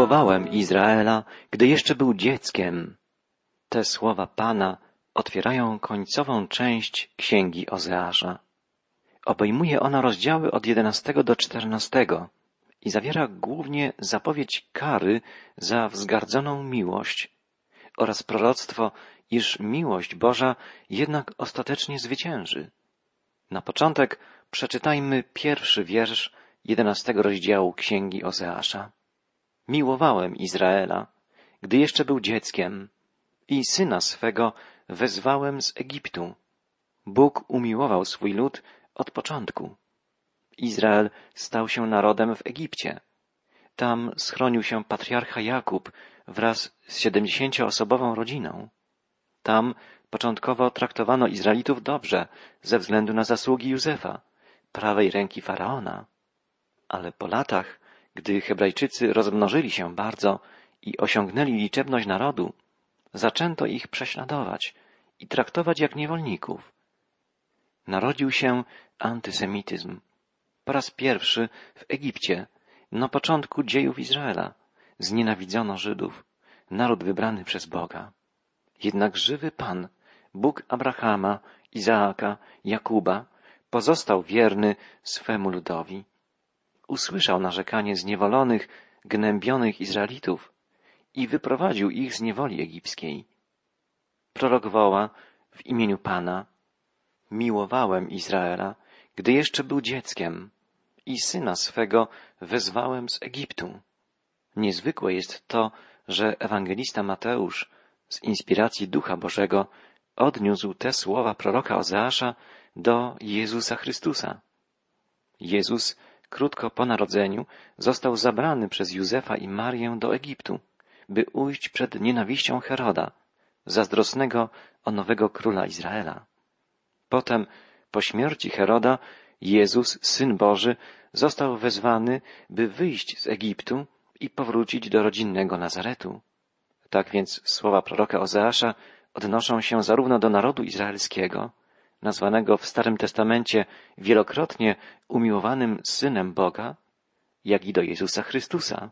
Miłowałem Izraela, gdy jeszcze był dzieckiem. Te słowa Pana otwierają końcową część księgi Ozeasza. Obejmuje ona rozdziały od 11 do 14 i zawiera głównie zapowiedź kary za wzgardzoną miłość oraz proroctwo, iż miłość Boża jednak ostatecznie zwycięży. Na początek przeczytajmy pierwszy wiersz jedenastego rozdziału księgi Ozeasza. Miłowałem Izraela, gdy jeszcze był dzieckiem i syna swego wezwałem z Egiptu. Bóg umiłował swój lud od początku. Izrael stał się narodem w Egipcie. Tam schronił się patriarcha Jakub wraz z siedemdziesięcioosobową rodziną. Tam początkowo traktowano Izraelitów dobrze ze względu na zasługi Józefa, prawej ręki faraona. Ale po latach, gdy Hebrajczycy rozmnożyli się bardzo i osiągnęli liczebność narodu, zaczęto ich prześladować i traktować jak niewolników. Narodził się antysemityzm. Po raz pierwszy w Egipcie, na początku dziejów Izraela, znienawidzono Żydów, naród wybrany przez Boga. Jednak żywy Pan, Bóg Abrahama, Izaaka, Jakuba, pozostał wierny swemu ludowi. Usłyszał narzekanie zniewolonych, gnębionych Izraelitów i wyprowadził ich z niewoli egipskiej. Prorok woła w imieniu Pana, miłowałem Izraela, gdy jeszcze był dzieckiem i syna swego wezwałem z Egiptu. Niezwykłe jest to, że ewangelista Mateusz z inspiracji Ducha Bożego odniósł te słowa proroka Ozeasza do Jezusa Chrystusa. Jezus krótko po narodzeniu został zabrany przez Józefa i Marię do Egiptu, by ujść przed nienawiścią Heroda, zazdrosnego o nowego króla Izraela. Potem, po śmierci Heroda, Jezus, Syn Boży, został wezwany, by wyjść z Egiptu i powrócić do rodzinnego Nazaretu. Tak więc słowa proroka Ozeasza odnoszą się zarówno do narodu izraelskiego, nazwanego w Starym Testamencie wielokrotnie umiłowanym Synem Boga, jak i do Jezusa Chrystusa.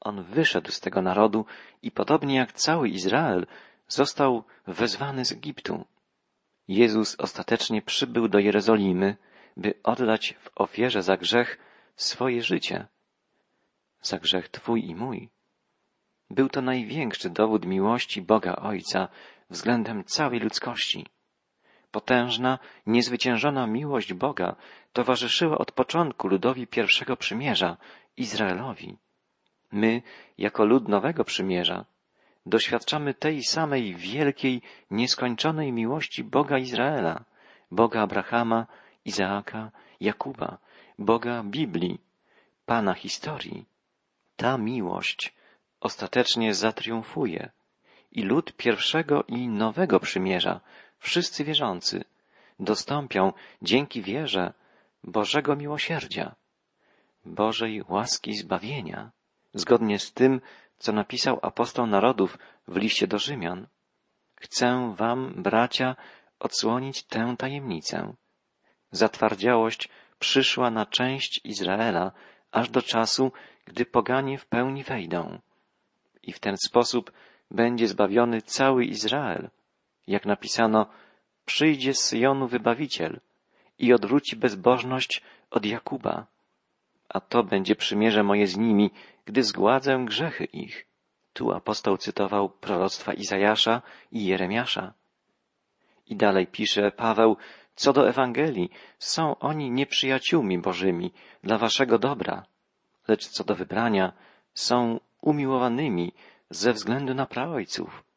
On wyszedł z tego narodu i podobnie jak cały Izrael został wezwany z Egiptu. Jezus ostatecznie przybył do Jerozolimy, by oddać w ofierze za grzech swoje życie, za grzech Twój i mój. Był to największy dowód miłości Boga Ojca względem całej ludzkości. Potężna, niezwyciężona miłość Boga towarzyszyła od początku ludowi pierwszego przymierza, Izraelowi. My, jako lud nowego przymierza, doświadczamy tej samej wielkiej, nieskończonej miłości Boga Izraela, Boga Abrahama, Izaaka, Jakuba, Boga Biblii, Pana historii. Ta miłość ostatecznie zatriumfuje i lud pierwszego i nowego przymierza, wszyscy wierzący, dostąpią dzięki wierze Bożego miłosierdzia, Bożej łaski zbawienia, zgodnie z tym, co napisał apostoł narodów w liście do Rzymian. Chcę wam, bracia, odsłonić tę tajemnicę. Zatwardziałość przyszła na część Izraela aż do czasu, gdy poganie w pełni wejdą. I w ten sposób będzie zbawiony cały Izrael. Jak napisano, przyjdzie z Syjonu wybawiciel i odwróci bezbożność od Jakuba. A to będzie przymierze moje z nimi, gdy zgładzę grzechy ich. Tu apostoł cytował proroctwa Izajasza i Jeremiasza. I dalej pisze Paweł, co do Ewangelii, są oni nieprzyjaciółmi Bożymi dla waszego dobra, lecz co do wybrania, są umiłowanymi ze względu na praojców.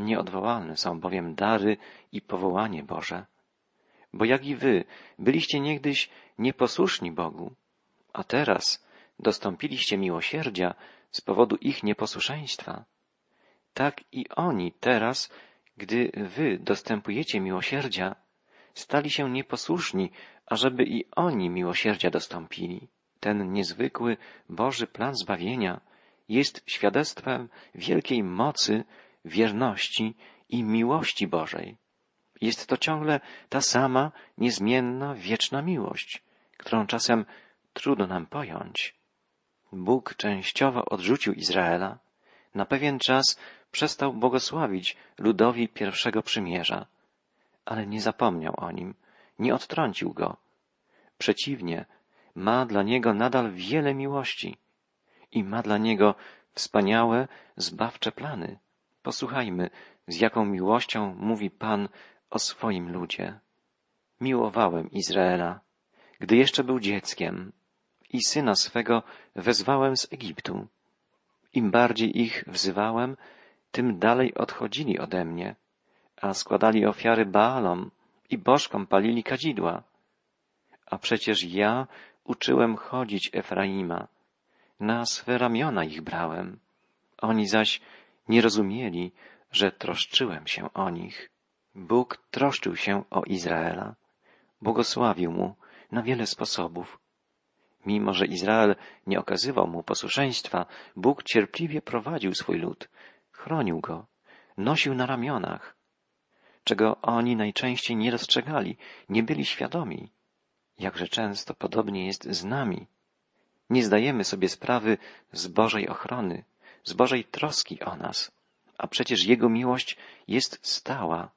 Nieodwołalne są bowiem dary i powołanie Boże. Bo jak i wy byliście niegdyś nieposłuszni Bogu, a teraz dostąpiliście miłosierdzia z powodu ich nieposłuszeństwa. Tak i oni teraz, gdy wy dostępujecie miłosierdzia, stali się nieposłuszni, ażeby i oni miłosierdzia dostąpili. Ten niezwykły Boży plan zbawienia jest świadectwem wielkiej mocy, wierności i miłości Bożej. Jest to ciągle ta sama, niezmienna, wieczna miłość, którą czasem trudno nam pojąć. Bóg częściowo odrzucił Izraela, na pewien czas przestał błogosławić ludowi pierwszego przymierza, ale nie zapomniał o nim, nie odtrącił go. Przeciwnie, ma dla niego nadal wiele miłości i ma dla niego wspaniałe, zbawcze plany. Posłuchajmy, z jaką miłością mówi Pan o swoim ludzie. Miłowałem Izraela, gdy jeszcze był dzieckiem, i syna swego wezwałem z Egiptu. Im bardziej ich wzywałem, tym dalej odchodzili ode mnie, a składali ofiary Baalom i bożkom palili kadzidła. A przecież ja uczyłem chodzić Efraima, na swe ramiona ich brałem. Oni zaś nie rozumieli, że troszczyłem się o nich. Bóg troszczył się o Izraela, błogosławił mu na wiele sposobów. Mimo, że Izrael nie okazywał mu posłuszeństwa, Bóg cierpliwie prowadził swój lud, chronił go, nosił na ramionach, czego oni najczęściej nie dostrzegali, nie byli świadomi. Jakże często podobnie jest z nami. Nie zdajemy sobie sprawy z Bożej ochrony, z Bożej troski o nas, a przecież Jego miłość jest stała.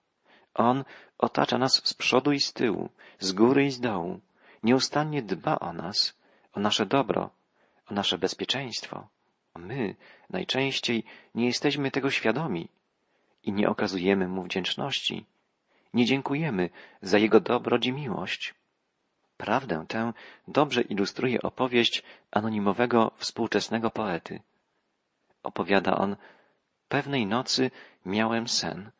On otacza nas z przodu i z tyłu, z góry i z dołu, nieustannie dba o nas, o nasze dobro, o nasze bezpieczeństwo. My najczęściej nie jesteśmy tego świadomi i nie okazujemy Mu wdzięczności. Nie dziękujemy za Jego dobroć i miłość. Prawdę tę dobrze ilustruje opowieść anonimowego współczesnego poety. Opowiada on, pewnej nocy miałem sen.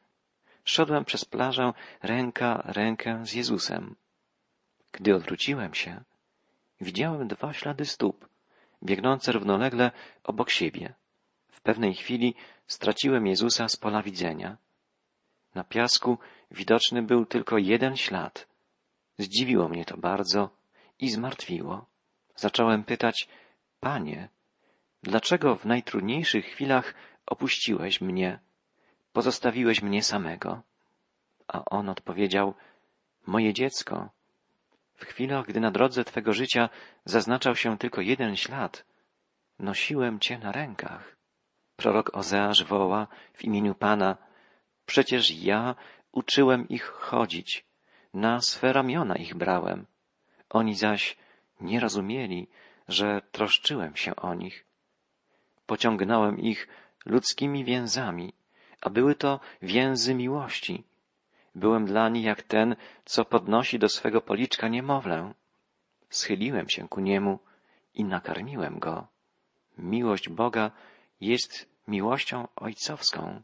Szedłem przez plażę ręka rękę z Jezusem. Gdy odwróciłem się, widziałem dwa ślady stóp, biegnące równolegle obok siebie. W pewnej chwili straciłem Jezusa z pola widzenia. Na piasku widoczny był tylko jeden ślad. Zdziwiło mnie to bardzo i zmartwiło. Zacząłem pytać, Panie, dlaczego w najtrudniejszych chwilach opuściłeś mnie, pozostawiłeś mnie samego? A on odpowiedział, Moje dziecko, w chwilach, gdy na drodze Twego życia zaznaczał się tylko jeden ślad, nosiłem Cię na rękach. Prorok Ozeasz woła w imieniu Pana, przecież ja uczyłem ich chodzić, na swe ramiona ich brałem. Oni zaś nie rozumieli, że troszczyłem się o nich. Pociągnąłem ich ludzkimi więzami, a były to więzy miłości. Byłem dla nich jak ten, co podnosi do swego policzka niemowlę. Schyliłem się ku niemu i nakarmiłem go. Miłość Boga jest miłością ojcowską.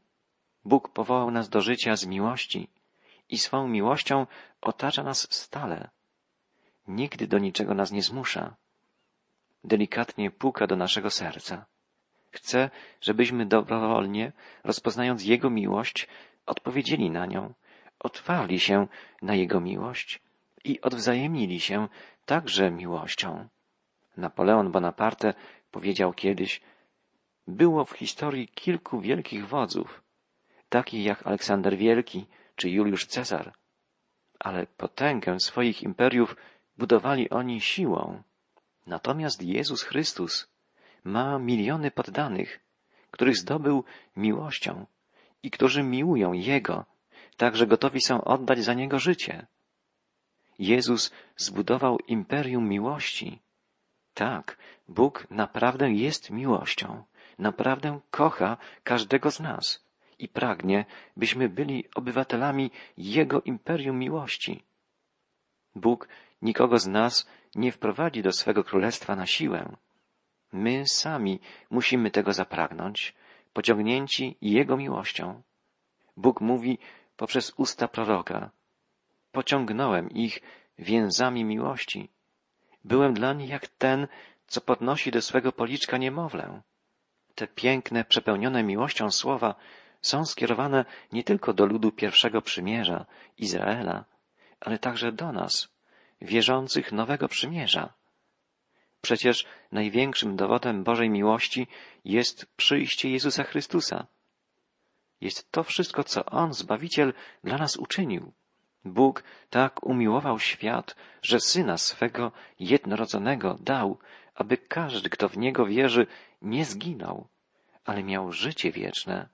Bóg powołał nas do życia z miłości i swą miłością otacza nas stale. Nigdy do niczego nas nie zmusza. Delikatnie puka do naszego serca. Chce, żebyśmy dobrowolnie, rozpoznając Jego miłość, odpowiedzieli na nią, otwarli się na Jego miłość i odwzajemnili się także miłością. Napoleon Bonaparte powiedział kiedyś, było w historii kilku wielkich wodzów, takich jak Aleksander Wielki czy Juliusz Cezar, ale potęgę swoich imperiów budowali oni siłą. Natomiast Jezus Chrystus ma miliony poddanych, których zdobył miłością i którzy miłują Jego, tak że gotowi są oddać za Niego życie. Jezus zbudował imperium miłości. Tak, Bóg naprawdę jest miłością, naprawdę kocha każdego z nas i pragnie, byśmy byli obywatelami Jego imperium miłości. Bóg nikogo z nas nie wprowadzi do swego królestwa na siłę. My sami musimy tego zapragnąć, pociągnięci Jego miłością. Bóg mówi poprzez usta proroka. Pociągnąłem ich więzami miłości. Byłem dla nich jak ten, co podnosi do swego policzka niemowlę. Te piękne, przepełnione miłością słowa są skierowane nie tylko do ludu pierwszego przymierza, Izraela, ale także do nas, wierzących nowego przymierza. Przecież największym dowodem Bożej miłości jest przyjście Jezusa Chrystusa. Jest to wszystko, co On, Zbawiciel, dla nas uczynił. Bóg tak umiłował świat, że Syna swego jednorodzonego dał, aby każdy, kto w Niego wierzy, nie zginął, ale miał życie wieczne.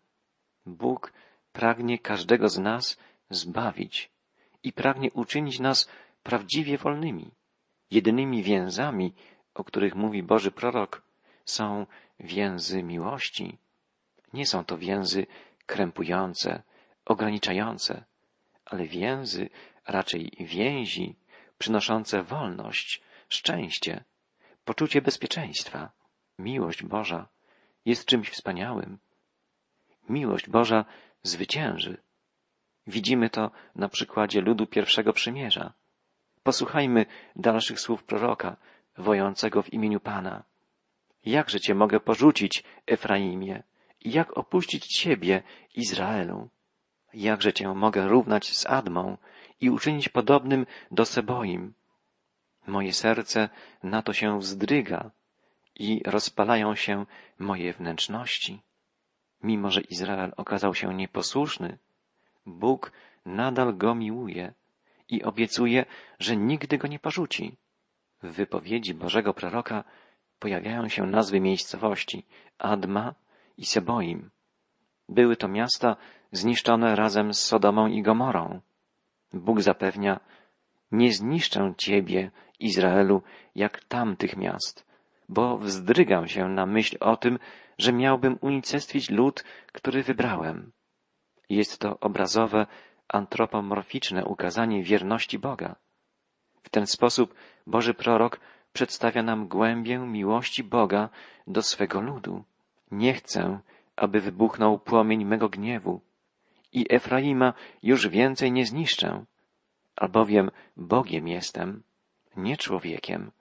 Bóg pragnie każdego z nas zbawić i pragnie uczynić nas prawdziwie wolnymi. Jedynymi więzami, o których mówi Boży prorok, są więzy miłości. Nie są to więzy krępujące, ograniczające, ale więzy, raczej więzi, przynoszące wolność, szczęście, poczucie bezpieczeństwa. Miłość Boża jest czymś wspaniałym. Miłość Boża zwycięży. Widzimy to na przykładzie ludu pierwszego przymierza. Posłuchajmy dalszych słów proroka, wojącego w imieniu Pana. Jakże Cię mogę porzucić, Efraimie? Jak opuścić Ciebie, Izraelu? Jakże Cię mogę równać z Admą i uczynić podobnym do Seboim? Moje serce na to się wzdryga i rozpalają się moje wnętrzności. Mimo, że Izrael okazał się nieposłuszny, Bóg nadal go miłuje i obiecuje, że nigdy go nie porzuci. W wypowiedzi Bożego proroka pojawiają się nazwy miejscowości Adma i Seboim. Były to miasta zniszczone razem z Sodomą i Gomorą. Bóg zapewnia, nie zniszczę ciebie, Izraelu, jak tamtych miast, bo wzdrygam się na myśl o tym, że miałbym unicestwić lud, który wybrałem. Jest to obrazowe, antropomorficzne ukazanie wierności Boga. W ten sposób Boży prorok przedstawia nam głębię miłości Boga do swego ludu. Nie chcę, aby wybuchnął płomień mego gniewu i Efraima już więcej nie zniszczę, albowiem Bogiem jestem, nie człowiekiem.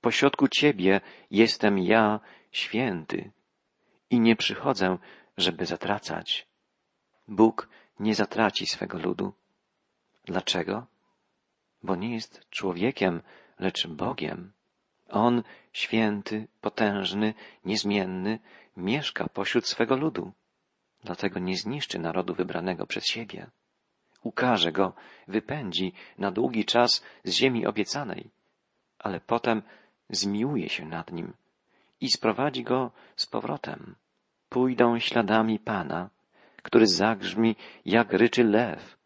Pośrodku Ciebie jestem ja, święty, i nie przychodzę, żeby zatracać. Bóg nie zatraci swego ludu. Dlaczego? Bo nie jest człowiekiem, lecz Bogiem. On, święty, potężny, niezmienny, mieszka pośród swego ludu. Dlatego nie zniszczy narodu wybranego przez siebie. Ukaże go, wypędzi na długi czas z ziemi obiecanej, ale potem zmiłuje się nad nim i sprowadzi go z powrotem. Pójdą śladami Pana, który zagrzmi jak ryczy lew,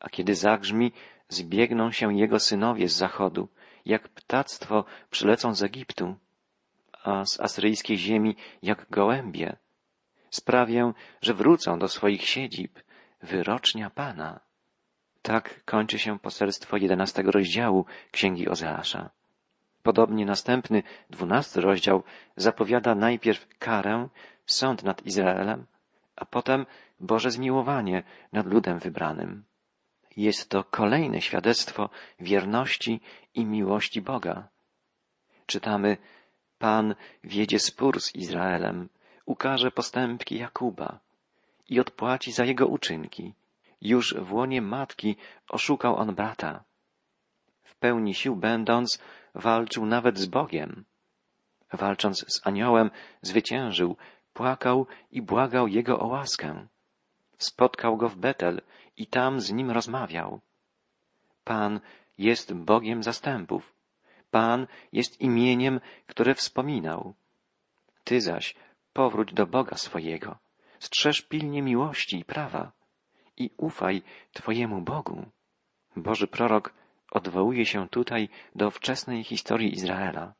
a kiedy zagrzmi, zbiegną się jego synowie z zachodu, jak ptactwo przylecą z Egiptu, a z asyryjskiej ziemi jak gołębie. Sprawię, że wrócą do swoich siedzib, wyrocznia Pana. Tak kończy się poselstwo jedenastego rozdziału Księgi Ozeasza. Podobnie następny, dwunasty rozdział zapowiada najpierw karę, sąd nad Izraelem, a potem Boże zmiłowanie nad ludem wybranym. Jest to kolejne świadectwo wierności i miłości Boga. Czytamy, Pan wiedzie spór z Izraelem, ukaże postępki Jakuba i odpłaci za jego uczynki. Już w łonie matki oszukał on brata. W pełni sił będąc, walczył nawet z Bogiem. Walcząc z aniołem, zwyciężył, płakał i błagał jego o łaskę. Spotkał go w Betel i tam z nim rozmawiał. Pan jest Bogiem zastępów. Pan jest imieniem, które wspominał. Ty zaś powróć do Boga swojego, strzeż pilnie miłości i prawa i ufaj Twojemu Bogu. Boży prorok odwołuje się tutaj do wczesnej historii Izraela.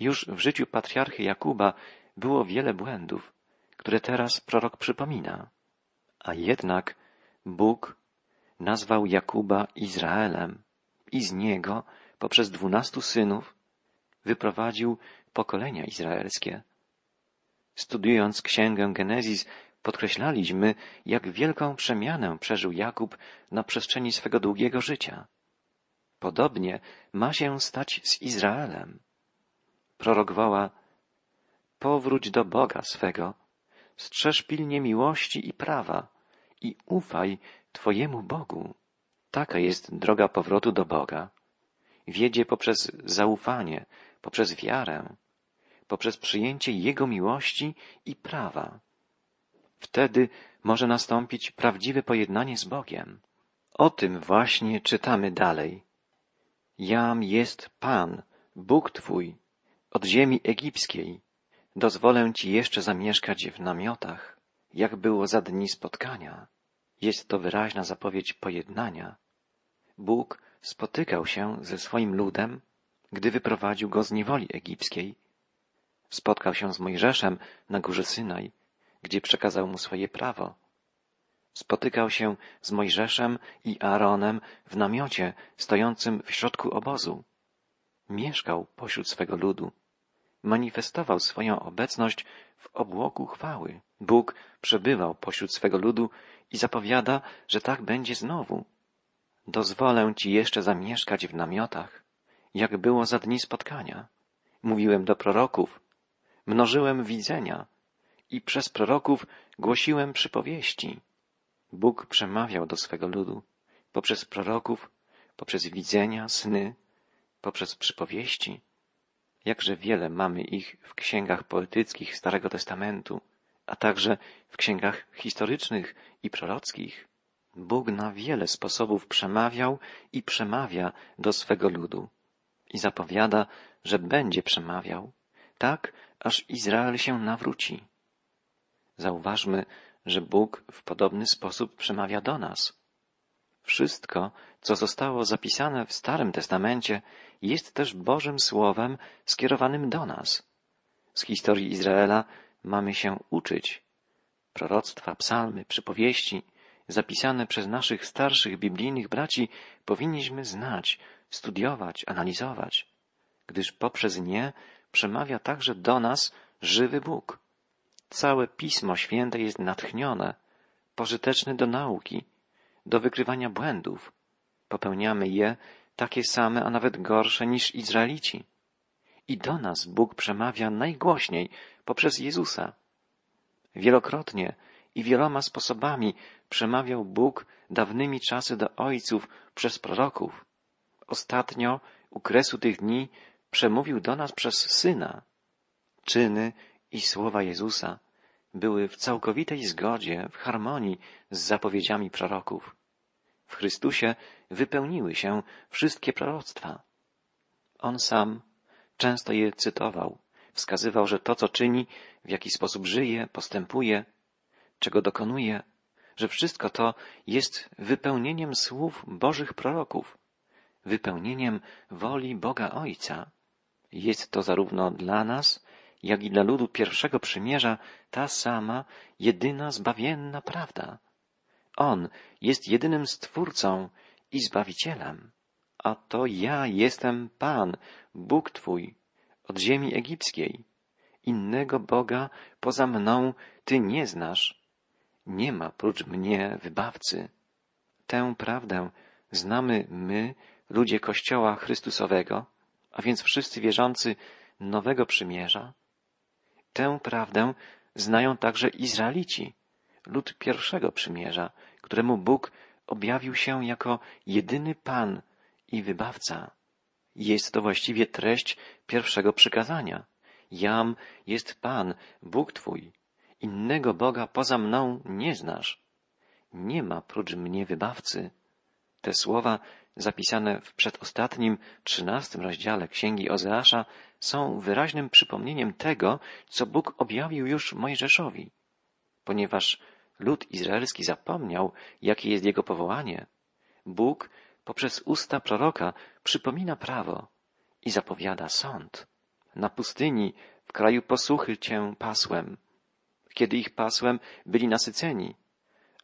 Już w życiu patriarchy Jakuba było wiele błędów, które teraz prorok przypomina. A jednak Bóg nazwał Jakuba Izraelem i z niego, poprzez dwunastu synów, wyprowadził pokolenia izraelskie. Studiując księgę Genezis, podkreślaliśmy, jak wielką przemianę przeżył Jakub na przestrzeni swego długiego życia. Podobnie ma się stać z Izraelem. Prorok woła, powróć do Boga swego, strzeż pilnie miłości i prawa i ufaj Twojemu Bogu. Taka jest droga powrotu do Boga. Wiedzie poprzez zaufanie, poprzez wiarę, poprzez przyjęcie Jego miłości i prawa. Wtedy może nastąpić prawdziwe pojednanie z Bogiem. O tym właśnie czytamy dalej. Jam jest Pan, Bóg Twój, od ziemi egipskiej. Dozwolę ci jeszcze zamieszkać w namiotach, jak było za dni spotkania. Jest to wyraźna zapowiedź pojednania. Bóg spotykał się ze swoim ludem, gdy wyprowadził go z niewoli egipskiej. Spotkał się z Mojżeszem na górze Synaj, gdzie przekazał mu swoje prawo. Spotykał się z Mojżeszem i Aaronem w namiocie stojącym w środku obozu. Mieszkał pośród swego ludu. Manifestował swoją obecność w obłoku chwały. Bóg przebywał pośród swego ludu i zapowiada, że tak będzie znowu. Dozwolę ci jeszcze zamieszkać w namiotach, jak było za dni spotkania. Mówiłem do proroków, mnożyłem widzenia i przez proroków głosiłem przypowieści. Bóg przemawiał do swego ludu poprzez proroków, poprzez widzenia, sny, poprzez przypowieści. Jakże wiele mamy ich w księgach poetyckich Starego Testamentu, a także w księgach historycznych i prorockich. Bóg na wiele sposobów przemawiał i przemawia do swego ludu i zapowiada, że będzie przemawiał, tak aż Izrael się nawróci. Zauważmy, że Bóg w podobny sposób przemawia do nas. Wszystko, co zostało zapisane w Starym Testamencie, jest też Bożym Słowem skierowanym do nas. Z historii Izraela mamy się uczyć. Proroctwa, psalmy, przypowieści, zapisane przez naszych starszych biblijnych braci, powinniśmy znać, studiować, analizować, gdyż poprzez nie przemawia także do nas żywy Bóg. Całe Pismo Święte jest natchnione, pożyteczne do nauki, do wykrywania błędów. Popełniamy je takie same, a nawet gorsze niż Izraelici. I do nas Bóg przemawia najgłośniej poprzez Jezusa. Wielokrotnie i wieloma sposobami przemawiał Bóg dawnymi czasy do ojców przez proroków. Ostatnio, u kresu tych dni, przemówił do nas przez Syna. Czyny i słowa Jezusa były w całkowitej zgodzie, w harmonii z zapowiedziami proroków. W Chrystusie wypełniły się wszystkie proroctwa. On sam często je cytował, wskazywał, że to, co czyni, w jaki sposób żyje, postępuje, czego dokonuje, że wszystko to jest wypełnieniem słów Bożych proroków, wypełnieniem woli Boga Ojca. Jest to zarówno dla nas, jak i dla ludu pierwszego przymierza ta sama, jedyna zbawienna prawda. On jest jedynym Stwórcą i Zbawicielem. A to ja jestem Pan, Bóg Twój, od ziemi egipskiej. Innego Boga poza mną Ty nie znasz. Nie ma prócz mnie wybawcy. Tę prawdę znamy my, ludzie Kościoła Chrystusowego, a więc wszyscy wierzący Nowego Przymierza. Tę prawdę znają także Izraelici, lud pierwszego przymierza, któremu Bóg objawił się jako jedyny Pan i Wybawca. Jest to właściwie treść pierwszego przykazania. Jam jest Pan, Bóg Twój. Innego Boga poza mną nie znasz. Nie ma prócz mnie wybawcy. Te słowa zapisane w przedostatnim, trzynastym rozdziale Księgi Ozeasza są wyraźnym przypomnieniem tego, co Bóg objawił już Mojżeszowi. Ponieważ lud izraelski zapomniał, jakie jest jego powołanie, Bóg poprzez usta proroka przypomina prawo i zapowiada sąd. Na pustyni, w kraju posłuchy cię pasłem. Kiedy ich pasłem, byli nasyceni,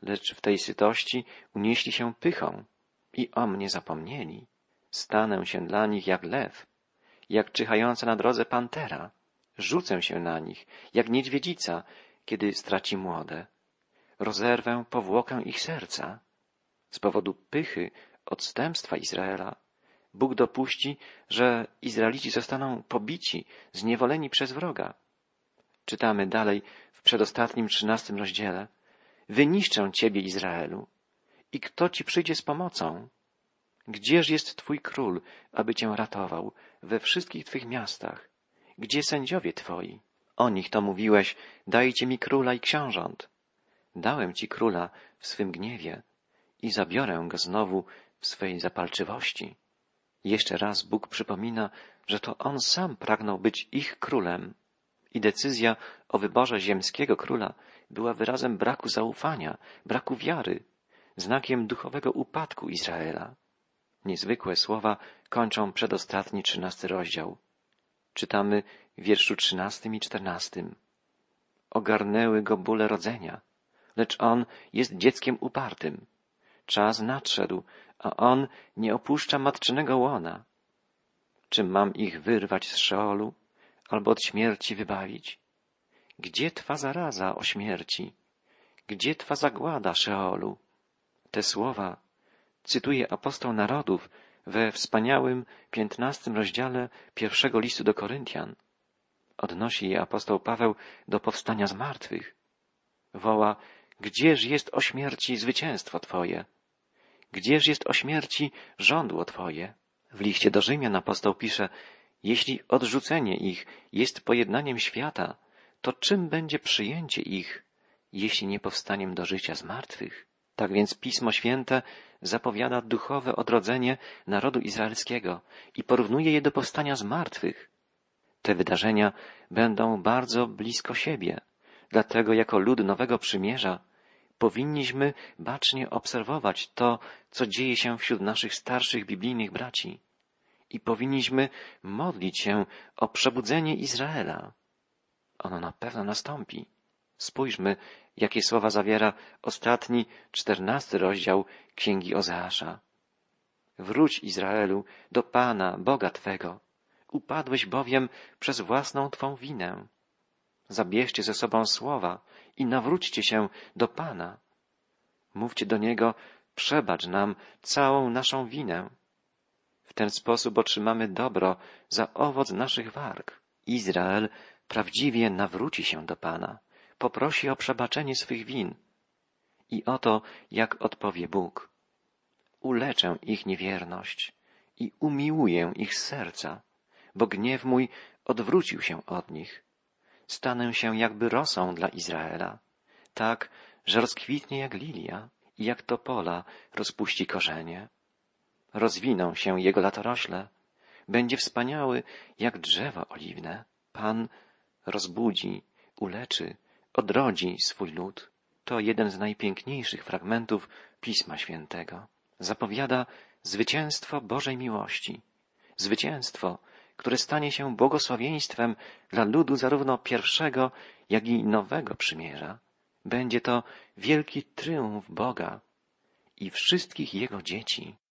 lecz w tej sytości unieśli się pychą i o mnie zapomnieli. Stanę się dla nich jak lew, jak czyhająca na drodze pantera. Rzucę się na nich, jak niedźwiedzica, kiedy straci młode. Rozerwę powłokę ich serca. Z powodu pychy, odstępstwa Izraela, Bóg dopuści, że Izraelici zostaną pobici, zniewoleni przez wroga. Czytamy dalej w przedostatnim trzynastym rozdziale. Wyniszczę ciebie, Izraelu. I kto ci przyjdzie z pomocą? Gdzież jest twój król, aby cię ratował we wszystkich twych miastach? Gdzie sędziowie twoi? O nich to mówiłeś, dajcie mi króla i książąt. Dałem ci króla w swym gniewie i zabiorę go znowu w swej zapalczywości. Jeszcze raz Bóg przypomina, że to On sam pragnął być ich królem i decyzja o wyborze ziemskiego króla była wyrazem braku zaufania, braku wiary, znakiem duchowego upadku Izraela. Niezwykłe słowa kończą przedostatni trzynasty rozdział. Czytamy w wierszu trzynastym i czternastym. Ogarnęły go bóle rodzenia, lecz on jest dzieckiem upartym. Czas nadszedł, a on nie opuszcza matczynego łona. Czy mam ich wyrwać z Szeolu, albo od śmierci wybawić? Gdzie twa zaraza o śmierci? Gdzie twa zagłada Szeolu? Te słowa cytuje apostoł narodów we wspaniałym piętnastym rozdziale pierwszego listu do Koryntian. Odnosi je apostoł Paweł do powstania z martwych. Woła, gdzież jest o śmierci zwycięstwo Twoje? Gdzież jest o śmierci żądło Twoje? W liście do Rzymian apostoł pisze, jeśli odrzucenie ich jest pojednaniem świata, to czym będzie przyjęcie ich, jeśli nie powstaniem do życia z martwych? Tak więc Pismo Święte zapowiada duchowe odrodzenie narodu izraelskiego i porównuje je do powstania z martwych. Te wydarzenia będą bardzo blisko siebie, dlatego jako lud nowego przymierza powinniśmy bacznie obserwować to, co dzieje się wśród naszych starszych biblijnych braci i powinniśmy modlić się o przebudzenie Izraela. Ono na pewno nastąpi. Spójrzmy, jakie słowa zawiera ostatni, czternasty rozdział Księgi Ozeasza. Wróć, Izraelu, do Pana, Boga Twego. Upadłeś bowiem przez własną Twą winę. Zabierzcie ze sobą słowa i nawróćcie się do Pana. Mówcie do Niego, przebacz nam całą naszą winę. W ten sposób otrzymamy dobro za owoc naszych warg. Izrael prawdziwie nawróci się do Pana poprosi o przebaczenie swych win. I oto, jak odpowie Bóg. Uleczę ich niewierność i umiłuję ich serca, bo gniew mój odwrócił się od nich. Stanę się jakby rosą dla Izraela, tak, że rozkwitnie jak lilia i jak topola rozpuści korzenie. Rozwiną się jego latorośle, będzie wspaniały jak drzewo oliwne. Pan rozbudzi, uleczy, odrodzi swój lud. To jeden z najpiękniejszych fragmentów Pisma Świętego. Zapowiada zwycięstwo Bożej miłości. Zwycięstwo, które stanie się błogosławieństwem dla ludu zarówno pierwszego, jak i nowego przymierza. Będzie to wielki tryumf Boga i wszystkich Jego dzieci.